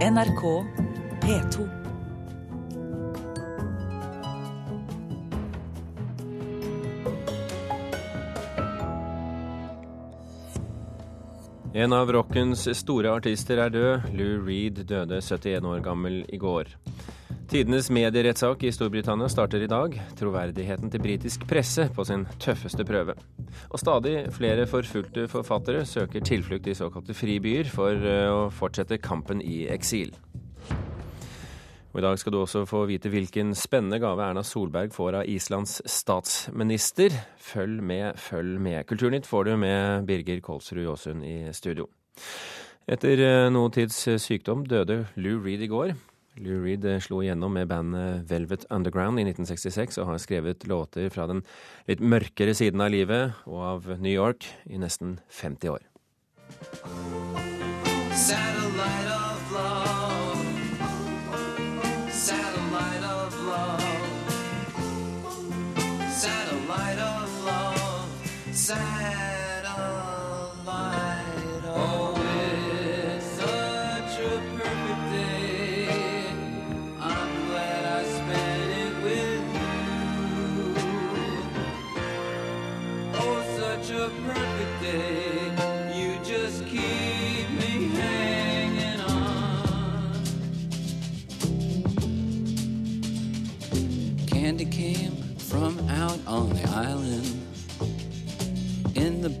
NRK P2. En av rockens store artister er død. Lou Reed døde 71 år gammel i går. Tidenes medierettssak i Storbritannia starter i dag. Troverdigheten til britisk presse på sin tøffeste prøve. Og stadig flere forfulgte forfattere søker tilflukt i såkalte fribyer for eh, å fortsette kampen i eksil. Og I dag skal du også få vite hvilken spennende gave Erna Solberg får av Islands statsminister. Følg med, følg med. Kulturnytt får du med Birger Kolsrud Jåsund i studio. Etter eh, noe tids sykdom døde Lou Reed i går. Lou Reed slo igjennom med bandet Velvet Underground i 1966 og har skrevet låter fra den litt mørkere siden av livet og av New York i nesten 50 år.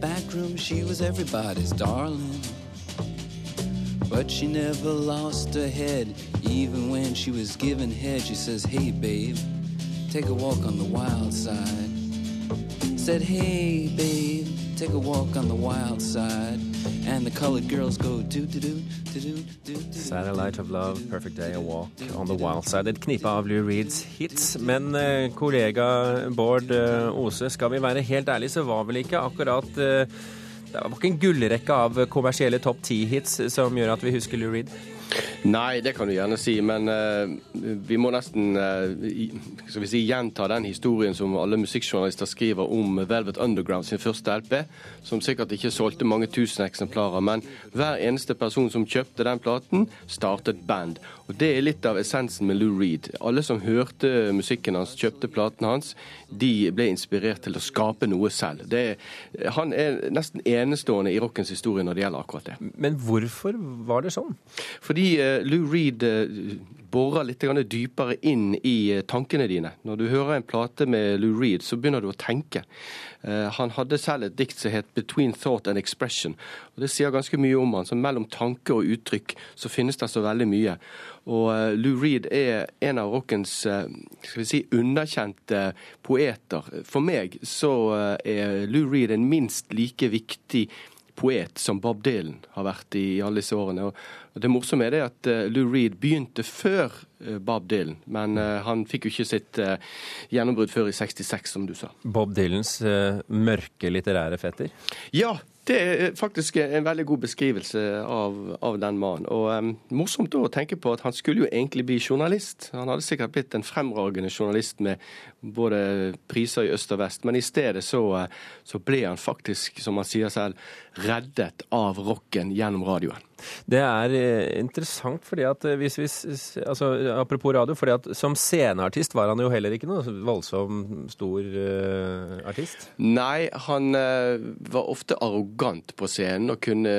Back room, she was everybody's darling. But she never lost her head, even when she was given head. She says, Hey, babe, take a walk on the wild side. Said, Hey, babe, take a walk on the wild side. And the colored girls go do do do do do do. Satellite of Love, Perfect Day, A Walk on the Wild Side. Et knippe av Lou Reeds hits. Men eh, kollega Bård eh, Ose, skal vi være helt ærlige, så var vel ikke akkurat eh, Det var ikke en gullrekke av kommersielle topp ti-hits som gjør at vi husker Lou Reed. Nei, det kan du gjerne si, men uh, vi må nesten uh, i- skal vi si, gjenta den historien som alle musikkjournalister skriver om Velvet Underground sin første LP, som sikkert ikke solgte mange tusen eksemplarer, men hver eneste person som kjøpte den platen, startet band. Og Det er litt av essensen med Lou Reed. Alle som hørte musikken hans, kjøpte platen hans, de ble inspirert til å skape noe selv. Det, han er nesten enestående i rockens historie når det gjelder akkurat det. Men hvorfor var det sånn? Fordi eh, Lou Reed eh, borer litt dypere inn i eh, tankene dine. Når du hører en plate med Lou Reed, så begynner du å tenke. Han hadde selv et dikt som het 'Between Thought and Expression'. og Det sier ganske mye om han. Så mellom tanke og uttrykk så finnes det så veldig mye. Og Lou Reed er en av rockens skal vi si, underkjente poeter. For meg så er Lou Reed en minst like viktig poet som Bob Dylan har vært i alle disse årene. Og det morsomme er det at eh, Lou Reed begynte før eh, Bob Dylan, men eh, han fikk jo ikke sitt gjennombrudd før i 66, som du sa. Bob Dylans mørke litterære fetter? Ja, det er faktisk en veldig god beskrivelse av, av den mannen. Og um, morsomt å tenke på at han skulle jo egentlig bli journalist. Han hadde sikkert blitt en fremragende journalist med både priser i øst og vest, men i stedet så, så ble han faktisk, som han sier selv, reddet av rocken gjennom radioen. Det er eh, interessant, fordi at eh, hvis vi altså, Apropos radio, fordi at som sceneartist var han jo heller ikke noe voldsom stor uh, artist. Nei, han uh, var ofte arrogant på scenen og kunne,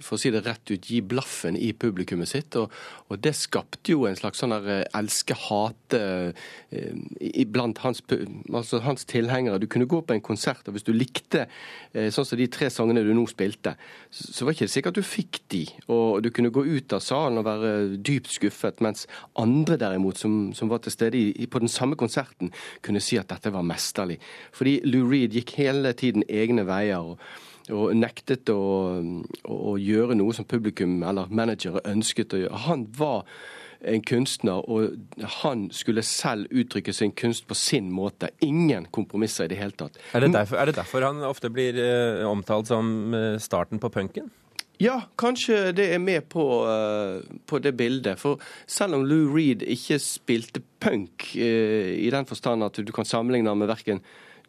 for å si det rett ut, gi blaffen i publikummet sitt. Og, og det skapte jo en slags sånn der, eh, elske-hate uh, blant hans, altså hans tilhengere. Du kunne gå på en konsert, og hvis du likte sånn som de tre sangene du nå spilte, så, så var ikke det sikkert du fikk de. Og du kunne gå ut av salen og være dypt skuffet, mens andre derimot, som, som var til stede i, på den samme konserten, kunne si at dette var mesterlig. Fordi Lou Reed gikk hele tiden egne veier. og og nektet å, å, å gjøre noe som publikum eller managere ønsket å gjøre. Han var en kunstner, og han skulle selv uttrykke sin kunst på sin måte. Ingen kompromisser i det hele tatt. Er det derfor, er det derfor han ofte blir eh, omtalt som eh, starten på punken? Ja, kanskje det er med på, uh, på det bildet. For selv om Lou Reed ikke spilte punk uh, i den forstand at du kan sammenligne med verken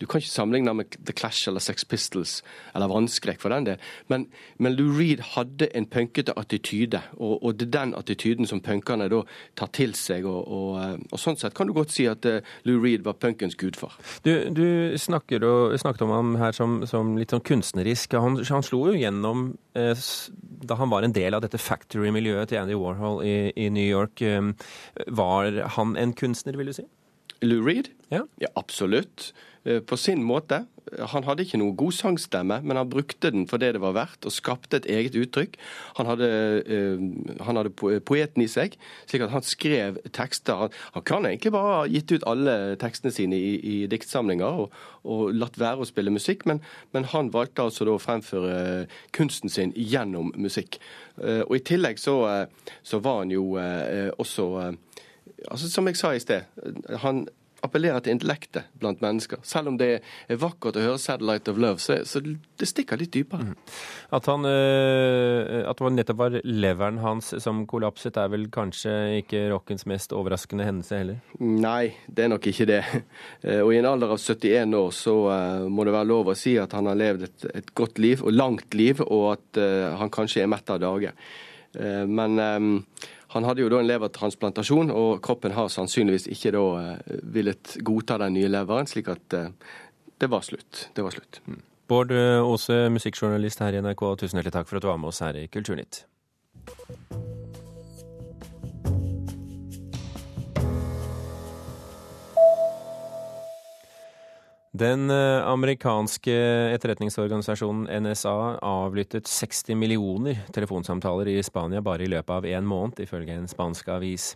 Du kan ikke sammenligne med The Clash eller Sex Pistols eller Vannskrekk for den del. Men, men Lou Reed hadde en punkete attityde, og, og, det er den attityden som punkerne da tar til seg. Og, og, eh, og sånn sett kan du godt si at uh, Lou Reed var punkens gudfar. Du, du snakker snakket om ham her som, som litt sånn kunstnerisk. Han, han slo jo gjennom eh, da han var en del av dette factory-miljøet til Andy Warhol i, i New York. Eh, var han en kunstner, vil du si? Lou Reed? Ja, ja absolutt. Eh, på sin måte. Han hadde ikke noe god sangstemme, men han brukte den for det det var verdt, og skapte et eget uttrykk. Han hadde, uh, han hadde poeten i seg, slik at han skrev tekster. Han, kan egentlig bare ha gitt ut alle tekstene sine i, i diktsamlinger og, og, latt være å spille musikk, men, men han valgte altså da å fremføre kunsten sin gjennom musikk. Uh, og i tillegg så, så var han jo også altså Som jeg sa i sted, han appellerer til intellektet blant mennesker. Selv om det er vakkert å høre 'Satellite of Love', så, så det stikker litt dypere. Mm. At, han, øh, at det nettopp var leveren hans som kollapset, er vel kanskje ikke rockens mest overraskende hendelse heller? Nei, det er nok ikke det. Uh, og i en alder av 71 år så øh, må det være lov å si at han har levd et, et godt liv, og langt liv, og at han kanskje er mett av dage. men han hadde jo da en levertransplantasjon, og kroppen har sannsynligvis ikke da eh, villet godta den nye leveren, slik at eh, det var slutt. Det var slutt. Mm. Bård Aase, musikkjournalist her i NRK, tusen hjertelig takk for at du var med oss her i Kulturnytt. Den eh, amerikanske etterretningsorganisasjonen NSA avlyttet 60 millioner telefonsamtaler i Spania bare i løpet av én måned, ifølge en spansk avis.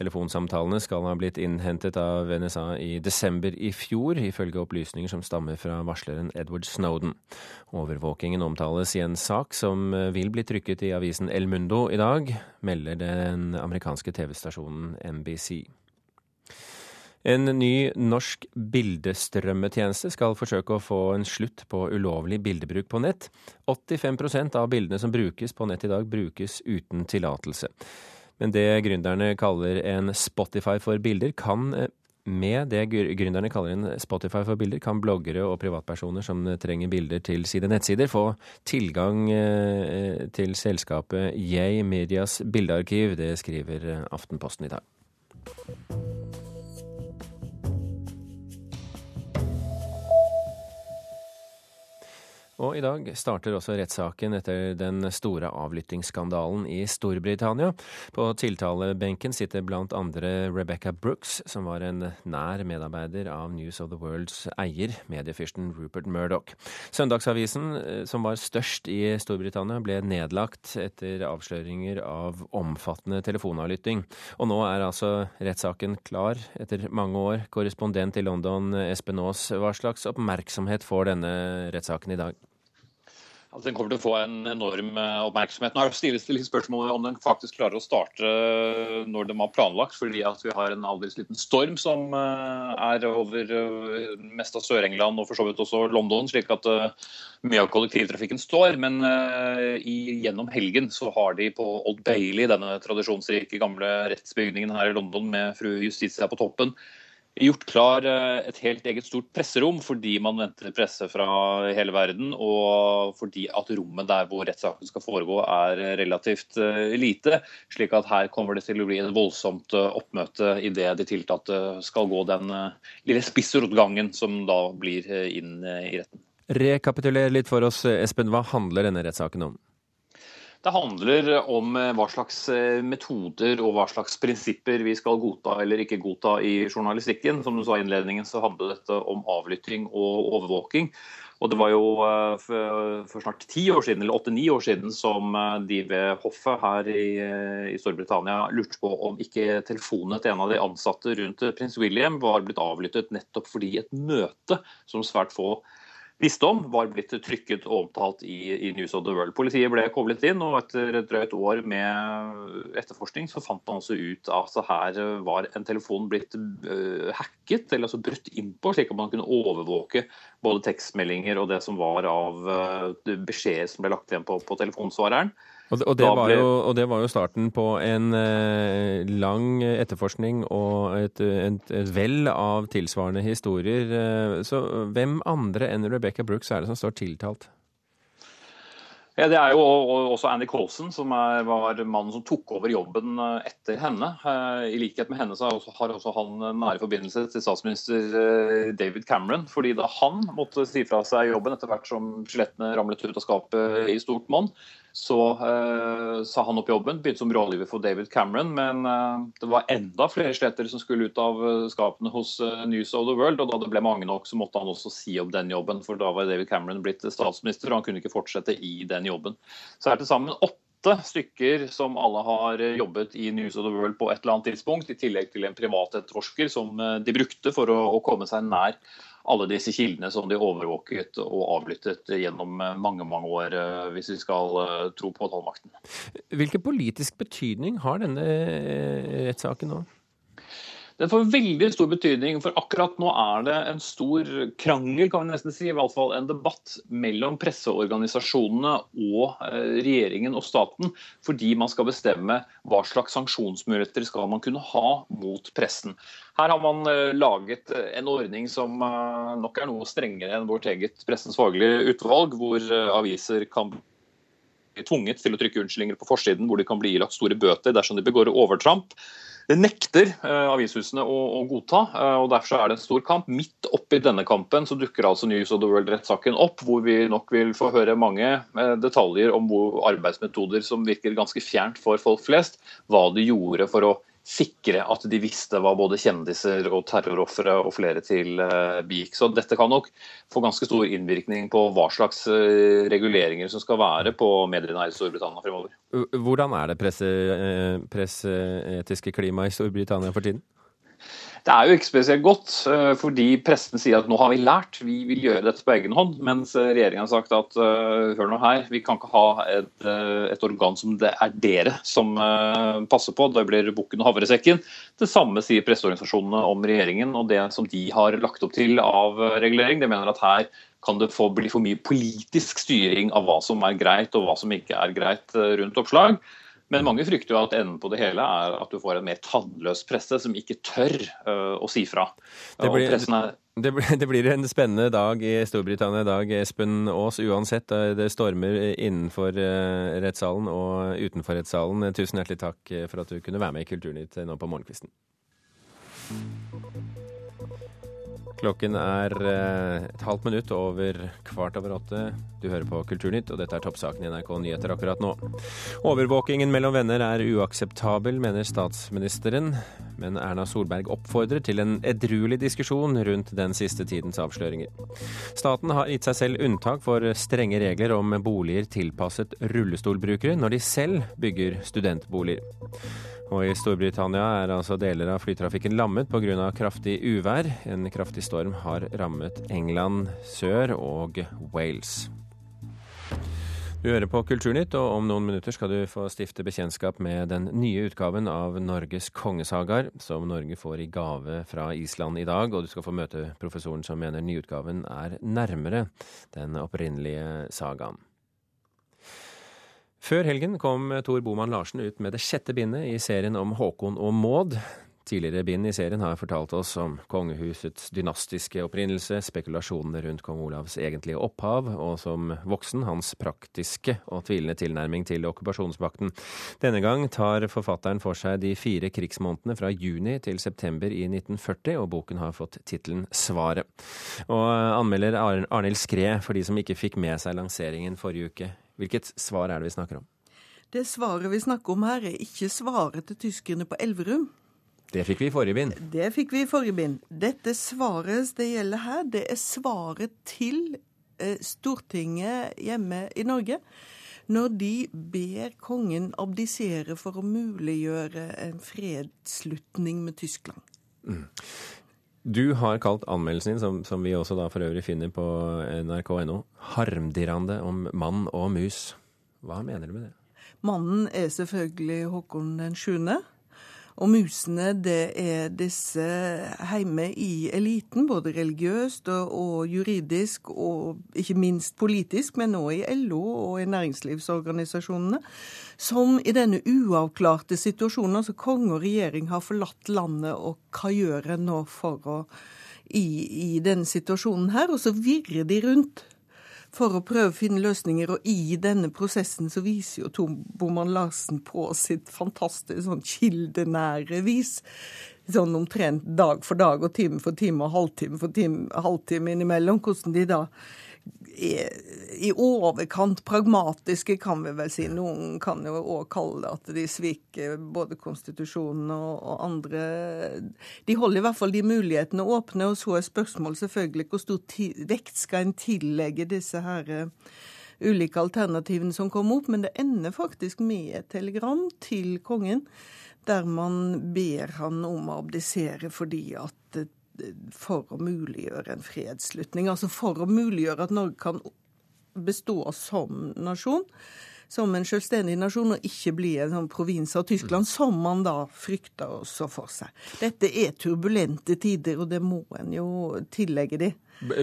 Telefonsamtalene skal ha blitt innhentet av NSA i desember i fjor, ifølge opplysninger som stammer fra varsleren Edward Snowden. Overvåkingen omtales i en sak som eh, vil bli trykket i avisen El Mundo i dag, melder den amerikanske TV-stasjonen NBC. En ny norsk bildestrømmetjeneste skal forsøke å få en slutt på ulovlig bildebruk på nett. 85% av bildene som brukes på nett i dag, brukes uten tillatelse. Men det gründerne kaller en Spotify for bilder, kan med det gründerne kaller en Spotify for bilder, kan bloggere og privatpersoner som trenger bilder til sine nettsider, få tilgang eh, til selskapet Yay Medias bildearkiv. Det skriver Aftenposten i dag. Og i dag starter også rettssaken etter den store avlyttingsskandalen i Storbritannia. På tiltalebenken sitter blant andre Rebecca Brooks, som var en nær medarbeider av News of the Worlds eier, mediefyrsten Rupert Murdoch. Søndagsavisen, eh, som var størst i Storbritannia, ble nedlagt etter avsløringer av omfattende telefonavlytting. Og nå er altså rettssaken klar etter mange år. Korrespondent i London, Espen Aas, hva slags oppmerksomhet får denne rettssaken i dag? Altså, den kommer til å få en enorm eh, oppmerksomhet. Nå stilles det litt spørsmål om den faktisk klarer å starte eh, når de har planlagt, fordi at vi har en aldeles liten storm som eh, er over mest av Sør-England og for så vidt også London, slik at mye av kollektivtrafikken står. Men gjennom helgen så har de på Old Bailey, denne tradisjonsrike gamle rettsbygningen her i London med fru Justitia på toppen, gjort klar eh, et helt eget stort presserom fordi man venter presse fra hele verden, og fordi at rommet der hvor rettssaken skal foregå er relativt eh, lite. Slik at her kommer det til å bli en voldsomt eh, oppmøte idet de tiltalte skal gå den lille spissrotgangen som da blir inn i retten. Rekapituler litt for oss, Espen. Hva handler denne rettssaken om? Det handler om eh, hva slags eh, metoder og hva slags prinsipper vi skal godta eller ikke godta i journalistikken. Som du sa i innledningen, så handler dette om avlytting og overvåking. Og det var jo eh, for snart ti år siden, eller åtte-ni år siden som de ved hoffet her i, i, Storbritannia lurte på om ikke telefonene til en av de ansatte rundt prins William var blitt avlyttet nettopp fordi et møte som svært få visste om, var blitt trykket og omtalt i, i, News of the World. Politiet ble koblet inn, og etter et drøyt år med etterforskning så fant man også ut at her var en telefon blitt uh, hacket, eller altså brutt inn på, slik at man kunne overvåke både tekstmeldinger og det som var av uh, beskjeder som ble lagt igjen på, på telefonsvareren. Og det, og, det ble... jo, og det, var jo, starten på en eh, lang etterforskning og et, et, et vell av tilsvarende historier. Eh, så hvem andre enn Rebecca Brooks er det som står tiltalt? Ja, Det er jo også Andy Colson, som er, var mannen som tok over jobben eh, etter henne. Eh, I likhet med henne så har også han nære forbindelse til statsminister eh, David Cameron. fordi da han måtte si fra seg jobben etter hvert som skjelettene ramlet ut av skapet i stort monn, så eh, sa han opp jobben, begynte som rådgiver for David Cameron. Men eh, det var enda flere sletter som skulle ut av uh, skapene hos News of the World. Og da det ble mange nok, så måtte han også si opp den jobben. For da var David Cameron blitt statsminister, og han kunne ikke fortsette i den jobben. Så er det til sammen åtte stykker som alle har jobbet i News of the World på et eller annet tidspunkt, i tillegg til en privat etterforsker som de brukte for å, å komme seg nær alle disse kildene som de overvåket og avlyttet gjennom mange mange år, eh, hvis vi skal eh, tro på tollmakten. Hvilken politisk betydning har denne eh, rettssaken nå? Den får veldig stor betydning, for akkurat nå er det en stor krangel, kan vi nesten si, i hvert fall en debatt mellom presseorganisasjonene og regjeringen og staten, fordi man skal bestemme hva slags sanksjonsmuligheter skal man kunne ha mot pressen. Her har man eh, laget eh, en ordning som eh, nok er noe strengere enn vårt eget Pressens faglige utvalg, hvor aviser kan bli tvunget til å trykke unnskyldninger på forsiden, hvor de kan bli ilagt store bøter dersom de begår overtramp. Det nekter avishusene å, å, godta, og derfor er det en stor kamp. Midt oppi denne kampen så dukker altså News of the World-rettssaken opp, hvor vi nok vil få høre mange detaljer om arbeidsmetoder som virker ganske fjernt for folk flest, hva de gjorde for å sikre at de visste hva både kjendiser og terrorofre og flere til uh, begikk. Så dette kan nok få ganske stor innvirkning på hva slags uh, reguleringer som skal være på mediene i Storbritannia fremover. Hvordan er det presseetiske presse klimaet i Storbritannia for tiden? Det er jo ikke spesielt godt, eh, fordi pressen sier at nå har vi lært, vi vil gjøre dette på egen hånd. Mens eh, regjeringen har sagt at eh, hør nå her, vi kan ikke ha et, et organ som det er dere som passer på. Da blir bukken og havresekken. Det samme sier presseorganisasjonene om regjeringen og det som de har lagt opp til av regulering. De mener at her kan det få bli for mye politisk styring av hva som er greit og hva som ikke er greit rundt oppslag. Men mange frykter jo at enden på det hele er at du får en mer tannløs presse som ikke tør uh, å si fra. Det blir, er... det, blir, det blir, en spennende dag i Storbritannia i dag, Espen Aas, uansett. Det stormer innenfor uh, rettssalen og utenfor rettssalen. Tusen hjertelig takk for at du kunne være med i Kulturnytt nå på morgenkvisten. Klokken er eh, et halvt minutt over kvart over åtte. Du hører på Kulturnytt, og dette er toppsaken i NRK Nyheter akkurat nå. Overvåkingen mellom venner er uakseptabel, mener statsministeren. Men Erna Solberg oppfordrer til en edruelig diskusjon rundt den siste tidens avsløringer. Staten har gitt seg selv unntak for strenge regler om boliger tilpasset rullestolbrukere når de selv bygger studentboliger. Og i Storbritannia er altså deler av flytrafikken lammet pga. kraftig uvær. En kraftig storm har rammet England sør og Wales. Du hører på Kulturnytt, og om noen minutter skal du få stifte bekjentskap med den nye utgaven av Norges kongesagaer, som Norge får i gave fra Island i dag. Og du skal få møte professoren som mener nyutgaven er nærmere den opprinnelige sagaen. Før helgen kom Tor Boman Larsen ut med det sjette bindet i serien om Håkon og Maud. Tidligere bind i serien har fortalt oss om kongehusets dynastiske opprinnelse, spekulasjonene rundt kong Olavs egentlige opphav, og som voksen hans praktiske og tvilende tilnærming til okkupasjonsmakten. Denne gang tar forfatteren for seg de fire krigsmånedene fra juni til september i 1940, og boken har fått tittelen Svaret. Og anmelder Arnhild Skred, for de som ikke fikk med seg lanseringen forrige uke, Hvilket svar er det vi snakker om? Det svaret vi snakker om her, er ikke svaret til tyskerne på Elverum. Det fikk vi i forrige bind. Det fikk vi i forrige bind. Dette svaret det gjelder her, det er svaret til eh, Stortinget hjemme i Norge. Når de ber kongen abdisere for å muliggjøre en fredsslutning med Tyskland. Mm. Du har kalt anmeldelsen din, som, som, vi også da for øvrig finner på nrk.no, harmdirrende om mann og mus. Hva mener du med det? Mannen er selvfølgelig Håkon den 7., Og musene, det er disse hjemme i eliten, både religiøst og, juridisk, og ikke minst politisk, men òg i LO og i næringslivsorganisasjonene, som i denne uavklarte situasjonen, altså konge og regjering har forlatt landet, og hva gjør en nå for å i, i denne situasjonen her? Og så virrer de rundt for å prøve å finne løsninger. Og i denne prosessen så viser jo Tom Boman Larsen på sitt fantastiske sånn kildenære vis. Sånn omtrent dag for dag og time for time og halvtime for time, halvtime innimellom. Hvordan de da i overkant pragmatiske, kan vi vel si. Noen kan jo òg kalle det at de sviker både konstitusjonen og, og, andre De holder i hvert fall de mulighetene åpne. Og så er spørsmålet selvfølgelig hvor stor vekt skal en tillegge disse her uh, ulike alternativene som kommer opp. Men det ender faktisk med et telegram til kongen der man ber han om å abdisere fordi at uh, for å muliggjøre en fredsslutning. Altså for å muliggjøre at Norge kan bestå som nasjon, som en selvstendig nasjon, og ikke bli en sånn provins av Tyskland, som man da frykter også for seg. Dette er turbulente tider, og det må en jo tillegge de.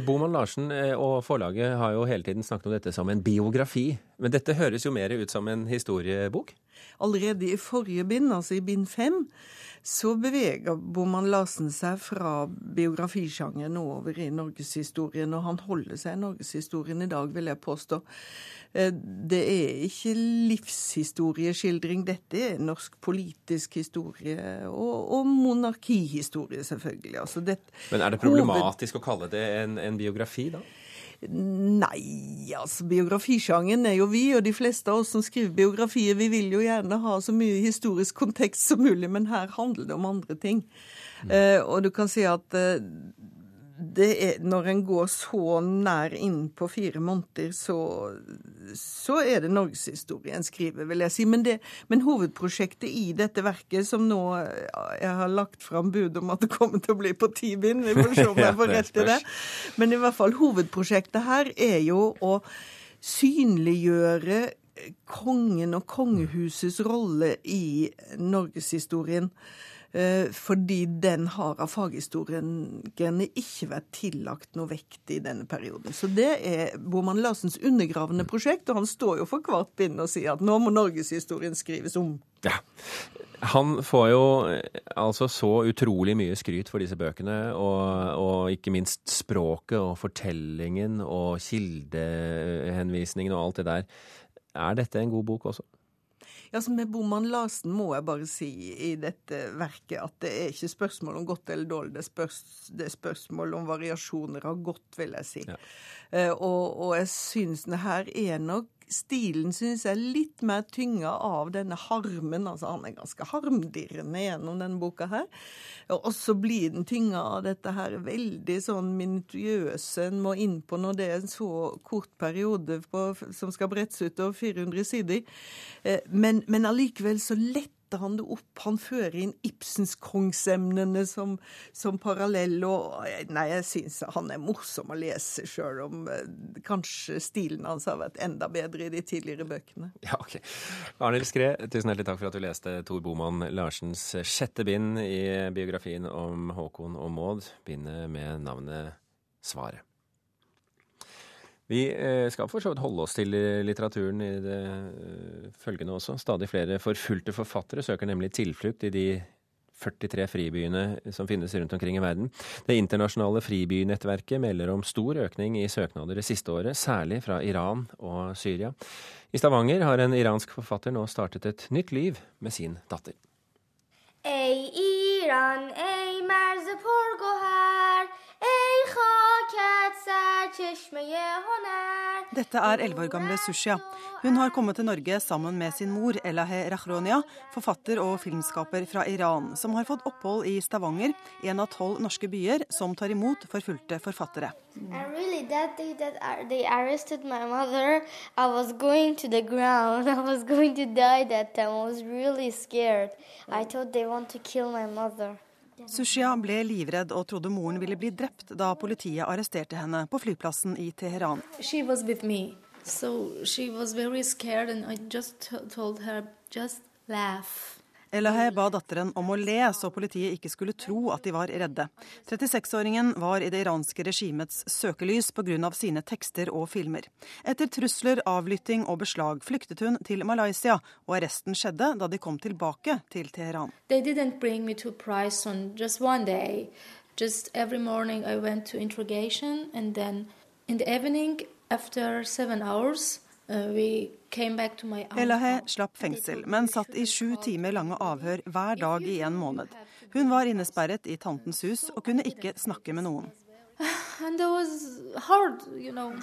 Boman Larsen eh, og forlaget har jo hele tiden snakket om dette som en biografi. Men dette høres jo mer ut som en historiebok? Allerede i forrige bind, altså i bind fem, så beveger Boman Larsen seg fra biografisjangeren over i norgeshistorien, og han holder seg i norgeshistorien i dag, vil jeg påstå. Eh, det er ikke livshistorieskildring, dette er norsk politisk historie og, og monarkihistorie, selvfølgelig. Altså det, Men er det problematisk hoved... å kalle det en, en biografi, da? Nei, altså biografisjangen er jo vi, og de fleste av oss som skriver biografier, vi vil jo gjerne ha så mye historisk kontekst som mulig, men her handler det om andre ting. Mm. Uh, og du kan si at uh, er, når en går så nær inn på fire måneder, så, så er det norgeshistorien skriver, vil jeg si. Men, det, men, hovedprosjektet i dette verket, som nå jeg har lagt fram bud om at det kommer til å bli på ti bind, vi får se om jeg får rett i det, men i hvert fall hovedprosjektet her er jo å synliggjøre kongen og kongehusets rolle i norgeshistorien. Eh, fordi den har av faghistorikerne ikke vært tillagt noe vekt i denne perioden. Så det er Bormann Larsens undergravende prosjekt, og han står jo for hvert bind og sier at nå må norgeshistorien skrives om. Ja. Han får jo eh, altså så utrolig mye skryt for disse bøkene, og, og ikke minst språket og fortellingen og kildehenvisningen og alt det der. Er dette en god bok også? Ja, så Med Boman Larsen må jeg bare si i dette verket at det er ikke spørsmål om godt eller dårlig, det er, spørs, det er spørsmål om variasjoner av godt, vil jeg si. Ja. Uh, og, og, jeg syns det her er nok stilen syns jeg er litt mer tynga av denne harmen. altså Han er ganske harmdirrende gjennom denne boka her. Og så blir den tynga av dette her veldig sånn minutiøse en må inn på når det er en så kort periode på, som skal brettes ut over 400 sider. Eh, men, men allikevel så lett setter han det opp. Han fører inn Ibsens kongsemnene som, som parallell. Og nei, jeg syns han er morsom å lese, sjøl om eh, kanskje stilen hans har vært enda bedre i de tidligere bøkene. Ja, ok. Arnhild Skre, tusen hjertelig takk for at du leste Tor Boman Larsens sjette bind i biografien om Håkon og Maud, bindet med navnet Svaret. Vi eh, skal for så vidt holde oss til litteraturen i det eh, følgende også. Stadig flere forfulgte forfattere søker nemlig tilflukt i de 43 fribyene som finnes rundt omkring i verden. Det internasjonale fribynettverket melder om stor økning i søknader det siste året, særlig fra Iran og Syria. I Stavanger har en iransk forfatter nå startet et nytt liv med sin datter. Ei Iran, ei merz porgoher, ey khaket dette er elleve år gamle Sushia. Hun har kommet til Norge sammen med sin mor Elahe Rahronia, forfatter og filmskaper fra Iran, som har fått opphold i Stavanger, en av tolv norske byer som tar imot forfulgte forfattere. Really, that that they arrested my mother, I was going to the ground. I was going to die that time. I was really Sushia ble livredd og trodde moren ville bli drept da politiet arresterte henne på flyplassen i Teheran. So just told her. Elahe ba datteren om å le, så politiet ikke skulle tro at de var redde. 36-åringen var i det iranske regimets søkelys pga. sine tekster og filmer. Etter trusler, avlytting og beslag flyktet hun til Malaysia, og arresten skjedde da de kom tilbake til Teheran. They didn't bring me to prison just one day. Just every morning I went to interrogation, and in the evening, after seven hours, Elahe slapp fengsel, men satt i sju timer lange avhør hver dag i en måned. Hun var innesperret i tantens hus og kunne ikke snakke med noen. Hard, you know.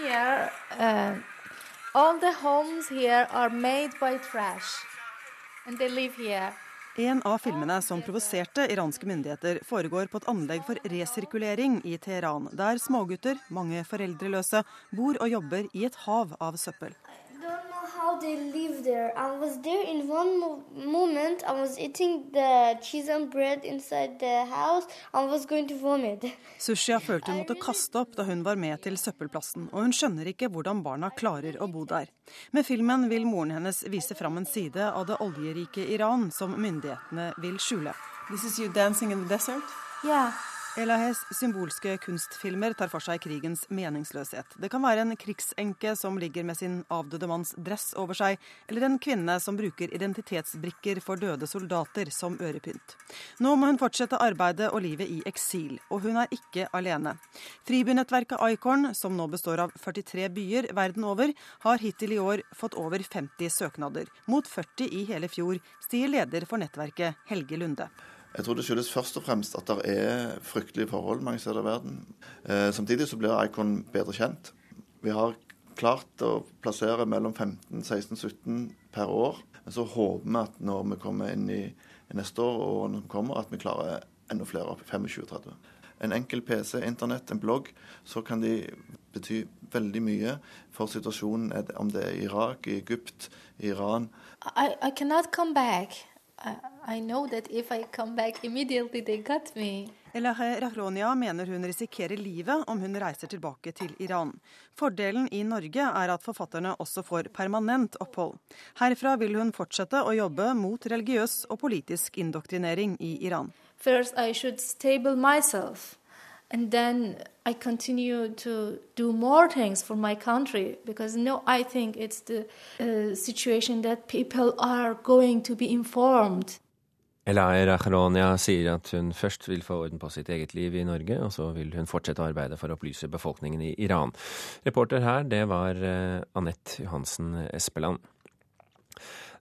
here. Uh, all the homes here are made by trash, and they live here. En av filmene som provoserte iranske myndigheter, foregår på et anlegg for resirkulering i Teheran, der smågutter, mange foreldreløse, bor og jobber i et hav av søppel they live there. I was there in one mo moment. I was eating the cheese and bread inside the house. I was going to vomit. Sushia følte hun måtte kaste opp da hun var med til søppelplassen, og hun skjønner ikke hvordan barna klarer å bo der. Med filmen vil moren hennes vise fram en side av det oljerike Iran som myndighetene vil skjule. This is you dancing in the desert? Yeah. Elahes symbolske kunstfilmer tar for seg krigens meningsløshet. Det kan være en krigsenke som ligger med sin avdøde manns dress over seg, eller en kvinne som bruker identitetsbrikker for døde soldater som ørepynt. Nå må hun fortsette arbeidet og livet i eksil, og hun er ikke alene. Fribynettverket Icorn, som nå består av 43 byer verden over, har hittil i år fått over 50 søknader, mot 40 i hele fjor, sier leder for nettverket Helge Lunde. Jeg tror det skyldes først og fremst at det er fryktelige forhold mange steder i verden. Eh, samtidig så blir Icon bedre kjent. Vi har klart å plassere mellom 15, 16, 17 per år. Men så håper vi at når vi kommer inn i, neste år og årene som kommer, at vi klarer enda flere opp i 25-30. En enkel PC, internett, en blogg, så kan de bety veldig mye for situasjonen, om det er Irak, Egypt, Iran. I, I cannot come back. Know that if I come back immediately, they got me. Elahe Rahronia mener hun risikerer livet om hun reiser tilbake til Iran. Fordelen i Norge er at forfatterne også får permanent opphold. Herfra vil hun fortsette å jobbe mot religiøs og politisk indoktrinering i Iran. First I should stable myself. and then I continue to do more things for my country because no, I think it's the uh, situation that people are going to be informed. Elair Acheronia sier at hun først vil få orden på sitt eget liv i Norge, og så vil hun fortsette arbeidet for å opplyse befolkningen i Iran. Reporter her, det var uh, Anette Johansen Espeland.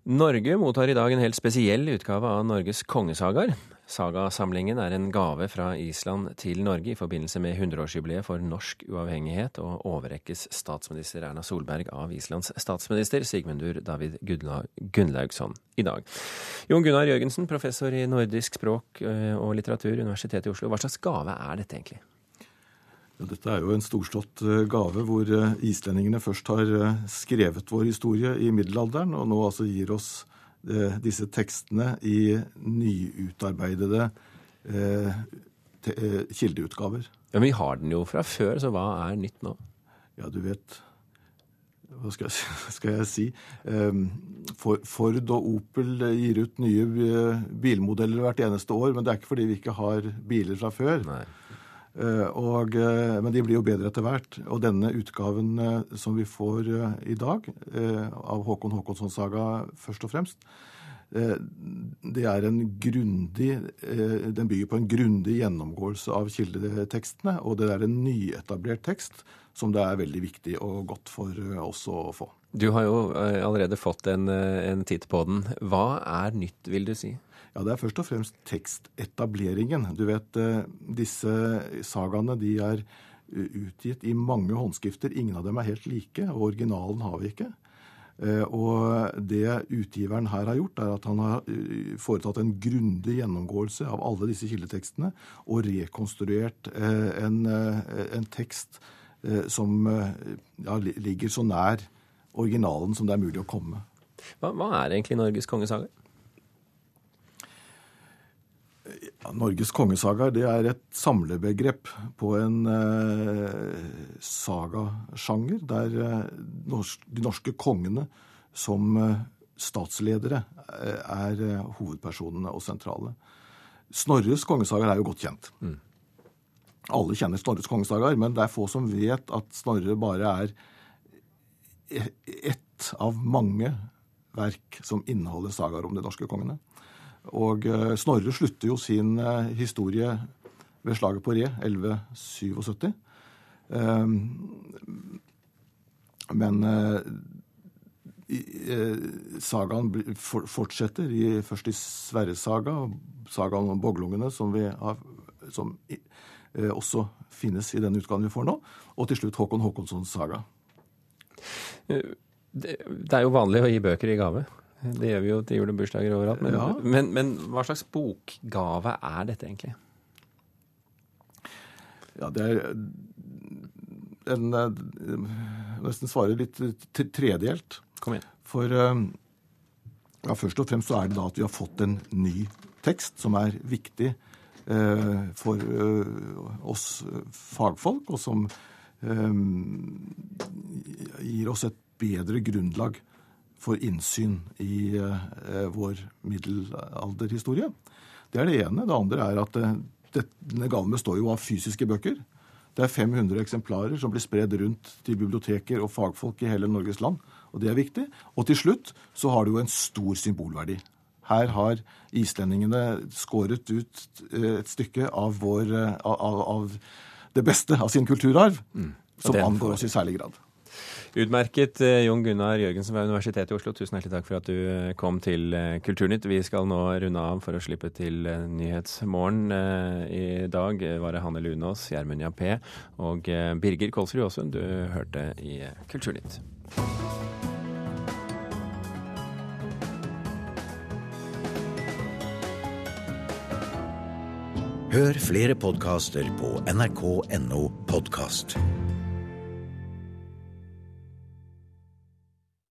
Norge mottar i dag en helt spesiell utgave av Norges kongesagaer. Sagasamlingen er en gave fra Island til Norge i forbindelse med 100-årsjubileet for norsk uavhengighet, og overrekkes statsminister Erna Solberg av Islands statsminister Sigmundur David Gunnlaugsson i dag. Jon Gunnar Jørgensen, professor i nordisk språk eh, og litteratur, Universitetet i Oslo. Hva slags gave er dette egentlig? Ja, dette er jo en storslått eh, gave hvor eh, islendingene først har skrevet vår historie i middelalderen, og nå altså gir oss Eh, disse tekstene i nyutarbeidede eh, eh, kildeutgaver. Ja, Men vi har den jo fra før, så hva er nytt nå? Ja, du vet Hva skal jeg, skal jeg si? Ford og Opel gir ut nye bilmodeller hvert eneste år, men det er ikke fordi vi ikke har biler fra før. Nei. Eh, og, eh, men de blir jo bedre etter hvert. Og denne utgaven eh, som vi får i dag, av Håkon Håkonssons saga først og fremst, det er en grundig Den bygger på en grundig gjennomgåelse av kildetekstene. Og det er en nyetablert tekst som det er veldig viktig og godt for oss å få. Du har jo allerede fått en, en titt på den. Hva er nytt, vil du si? Ja, Det er først og fremst tekstetableringen. Du vet, eh, Disse sagaene de er eh, utgitt i mange håndskrifter. Ingen av dem er helt like, og originalen har vi ikke. Eh, og det utgiveren her har gjort, er at han har foretatt en grundig gjennomgåelse av alle disse kildetekstene og rekonstruert en, en tekst som ja, ligger så nær originalen som det er mulig å komme. Hva, hva er egentlig Norges kongesaga? Ja, Norges kongesagaer det er et samlebegrep på en eh, sagasjanger der eh, de norske kongene som eh, statsledere er hovedpersonene og sentrale. Snorres kongesagaer er jo godt kjent. Mm. Alle kjenner Snorres kongesagaer, men det er få som vet at Snorre bare er ett av mange verk som inneholder sagaer om de norske kongene. Og eh, Snorre slutter jo sin eh, historie ved slaget på Re 1177. Ehm, men eh, sagaen fortsetter i, først i Sverres saga, sagaen om boglungene, som, har, som også finnes i den utgaven vi får nå, og til slutt Håkon Håkonssons saga. Det, er jo vanlig å gi bøker i gave. Det gjør vi jo til jul og bursdager overalt. Men, ja. men, men, hva slags bokgave er dette egentlig? Ja, det er en Nesten svarer litt tredelt. Kom igjen. For ja, først og fremst så er det da at vi har fått en ny tekst som er viktig eh, for eh, oss fagfolk, og som eh, gir oss et bedre grunnlag for innsyn i eh, vår middelalderhistorie. Det er det ene. Det andre er at eh, denne gaven består jo av fysiske bøker. Det er 500 eksemplarer som blir spredd rundt til biblioteker og fagfolk i hele Norges land. Og det er viktig. Og til slutt så har det jo en stor symbolverdi. Her har islendingene skåret ut eh, et stykke av, vår, av, av det beste av sin kulturarv, mm. som angår oss i særlig grad. Utmerket. Eh, Jon Gunnar Jørgensen ved Universitetet i Oslo, tusen hjertelig takk for at du eh, kom til eh, Kulturnytt. Vi skal nå runde av for å slippe til Nyhetsmorgen. I dag var det Hanne Lunås, Gjermund Jappé og Birger Kolsrud Aasund du hørte i Kulturnytt. Hør flere podkaster på nrk.no podkast.